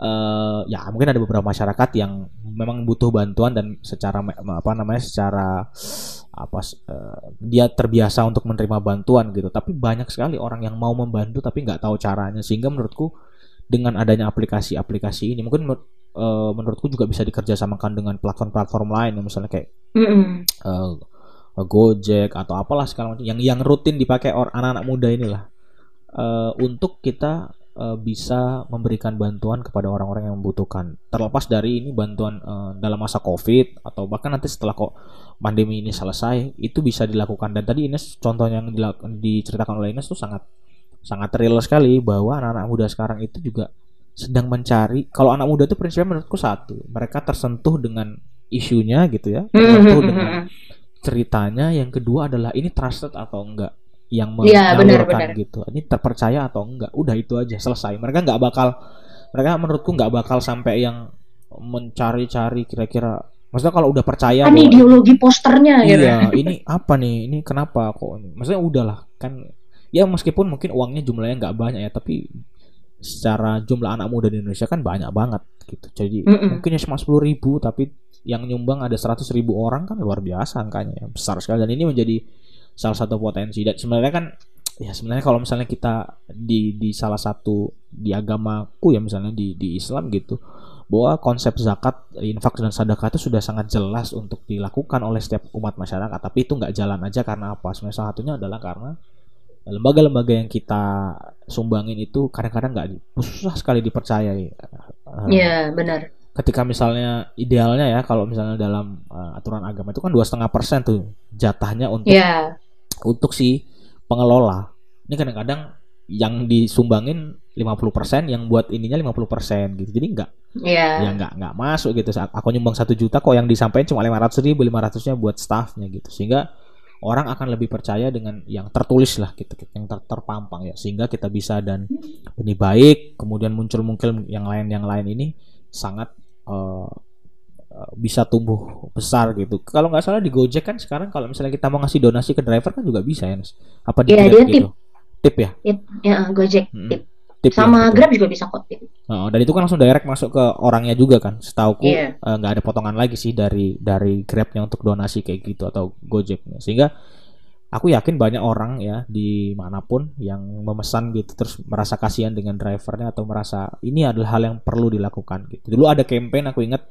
eh ya mungkin ada beberapa masyarakat yang memang butuh bantuan dan secara apa namanya secara apa eh, dia terbiasa untuk menerima bantuan gitu. Tapi banyak sekali orang yang mau membantu tapi nggak tahu caranya sehingga menurutku dengan adanya aplikasi-aplikasi ini mungkin eh, menurutku juga bisa dikerjasamakan dengan platform-platform lain misalnya kayak Mm-mm. eh, Gojek atau apalah segala macam yang yang rutin dipakai or anak-anak muda inilah. Eh, untuk kita eh, bisa memberikan bantuan kepada orang-orang yang membutuhkan. Terlepas dari ini bantuan eh, dalam masa covid atau bahkan nanti setelah kok pandemi ini selesai itu bisa dilakukan. Dan tadi Ines contoh yang diceritakan oleh Ines itu sangat sangat real sekali bahwa anak-anak muda sekarang itu juga sedang mencari. Kalau anak muda itu prinsipnya menurutku satu mereka tersentuh dengan isunya gitu ya tersentuh dengan Mm-mm. ceritanya yang kedua adalah ini trusted atau enggak? Yang Iya, menyalurkan benar. gitu. Ini terpercaya atau enggak? Udah itu aja selesai. Mereka nggak bakal mereka menurutku nggak bakal sampai yang mencari-cari kira-kira. Maksudnya kalau udah percaya Kan bahwa- ideologi posternya gitu. iya ini apa nih? Ini kenapa kok ini? Maksudnya udahlah kan ya meskipun mungkin uangnya jumlahnya nggak banyak ya tapi secara jumlah anak muda di Indonesia kan banyak banget gitu jadi Mm-mm. mungkin ya cuma sepuluh ribu tapi yang nyumbang ada seratus ribu orang kan luar biasa angkanya ya. besar sekali dan ini menjadi salah satu potensi dan sebenarnya kan ya sebenarnya kalau misalnya kita di di salah satu di agamaku ya misalnya di di Islam gitu bahwa konsep zakat, infak dan sedekah itu sudah sangat jelas untuk dilakukan oleh setiap umat masyarakat. Tapi itu nggak jalan aja karena apa? Sebenarnya salah satunya adalah karena lembaga-lembaga yang kita sumbangin itu kadang-kadang nggak di- susah sekali dipercayai. Eh, Iya, benar. Ketika misalnya idealnya ya kalau misalnya dalam eh, aturan agama itu kan dua setengah persen tuh jatahnya untuk Iya. untuk si pengelola. Ini kadang-kadang yang disumbangin 50% yang buat ininya 50% gitu. Jadi nggak Iya. ya nggak nggak masuk gitu Saat aku nyumbang satu juta kok yang disampaikan cuma 500 ribu 500 nya buat staffnya gitu sehingga orang akan lebih percaya dengan yang tertulis lah gitu yang ter- terpampang ya. Sehingga kita bisa dan ini baik kemudian muncul muncul yang lain yang lain ini sangat eh, bisa tumbuh besar gitu. Kalau nggak salah di Gojek kan sekarang kalau misalnya kita mau ngasih donasi ke driver kan juga bisa ya apa di Iya, Grab dia gitu? tip. Ya? It- ya, Gojek Mm-mm. tip. Tip ya, Sama betul. Grab juga bisa kok tip. Oh, dan itu kan langsung direct masuk ke orangnya juga kan. Setauku eh, Iya. nggak ada potongan lagi sih dari dari Grabnya untuk donasi kayak gitu atau Gojeknya. Sehingga aku yakin banyak orang ya di mana pun yang memesan gitu terus merasa kasihan dengan drivernya atau merasa ini adalah hal yang perlu dilakukan gitu. Dulu ada campaign aku ingat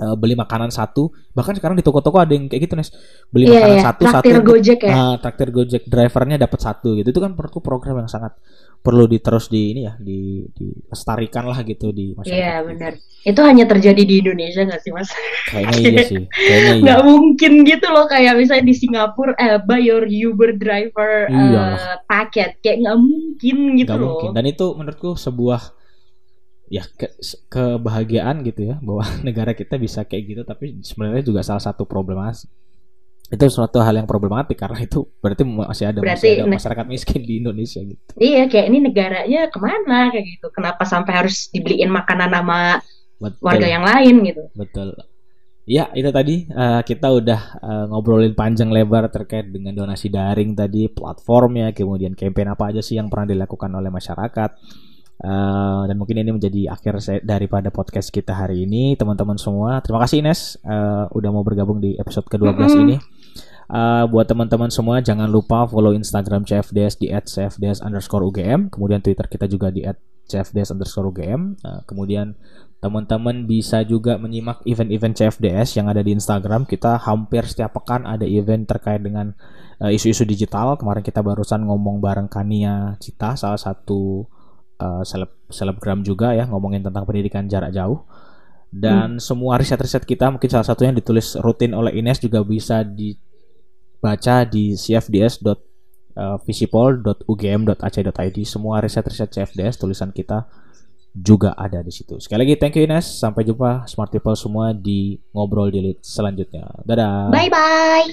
uh, beli makanan satu bahkan sekarang di toko-toko ada yang kayak gitu nes beli Iya, makanan iya. satu Traktir satu Gojek ya. uh, traktir gojek drivernya dapat satu gitu itu kan menurutku program yang sangat perlu di terus di ini ya di dilestarikan lah gitu di masyarakat Iya gitu. benar. Itu hanya terjadi di Indonesia nggak sih mas? kayaknya iya sih kayaknya iya Nggak mungkin gitu loh kayak misalnya di Singapura eh buy your Uber driver eh, Iyalah. paket kayak nggak mungkin gitu Nggak loh. mungkin dan itu menurutku sebuah ya ke- kebahagiaan gitu ya bahwa negara kita bisa kayak gitu tapi sebenarnya juga salah satu problematik itu suatu hal yang problematik karena itu berarti masih ada Berarti masih ada masyarakat miskin di Indonesia gitu Iya kayak ini negaranya ke mana kayak gitu. Kenapa sampai harus dibeliin makanan sama betul warga yang lain gitu? betul ya itu tadi eh, kita udah eh, ngobrolin panjang lebar terkait dengan donasi daring tadi platformnya kemudian campaign apa aja sih yang pernah dilakukan oleh masyarakat Eh, dan mungkin ini menjadi akhir saya, daripada podcast kita hari ini teman-teman semua terima kasih Ines eh, udah mau bergabung di episode ke-12 Mm-mm. ini Eh, buat teman-teman semua jangan lupa follow Instagram CFDS di @cfds underscore UGM kemudian Twitter kita juga di @cfds underscore UGM Eh, kemudian teman-teman bisa juga menyimak event-event CFDS yang ada di Instagram. Kita hampir setiap pekan ada event terkait dengan eh, isu-isu digital. Kemarin kita barusan ngomong bareng Kania Cita salah satu eh, seleb selebgram juga ya ngomongin tentang pendidikan jarak jauh. Dan semua riset-riset kita mungkin salah satunya ditulis rutin oleh Ines juga bisa dibaca di cfds.visipol.ugm.ac.id semua riset-riset CFDS tulisan kita juga ada di situ. Sekali lagi thank you Ines, sampai jumpa smart people semua di ngobrol di selanjutnya. Dadah. Bye bye.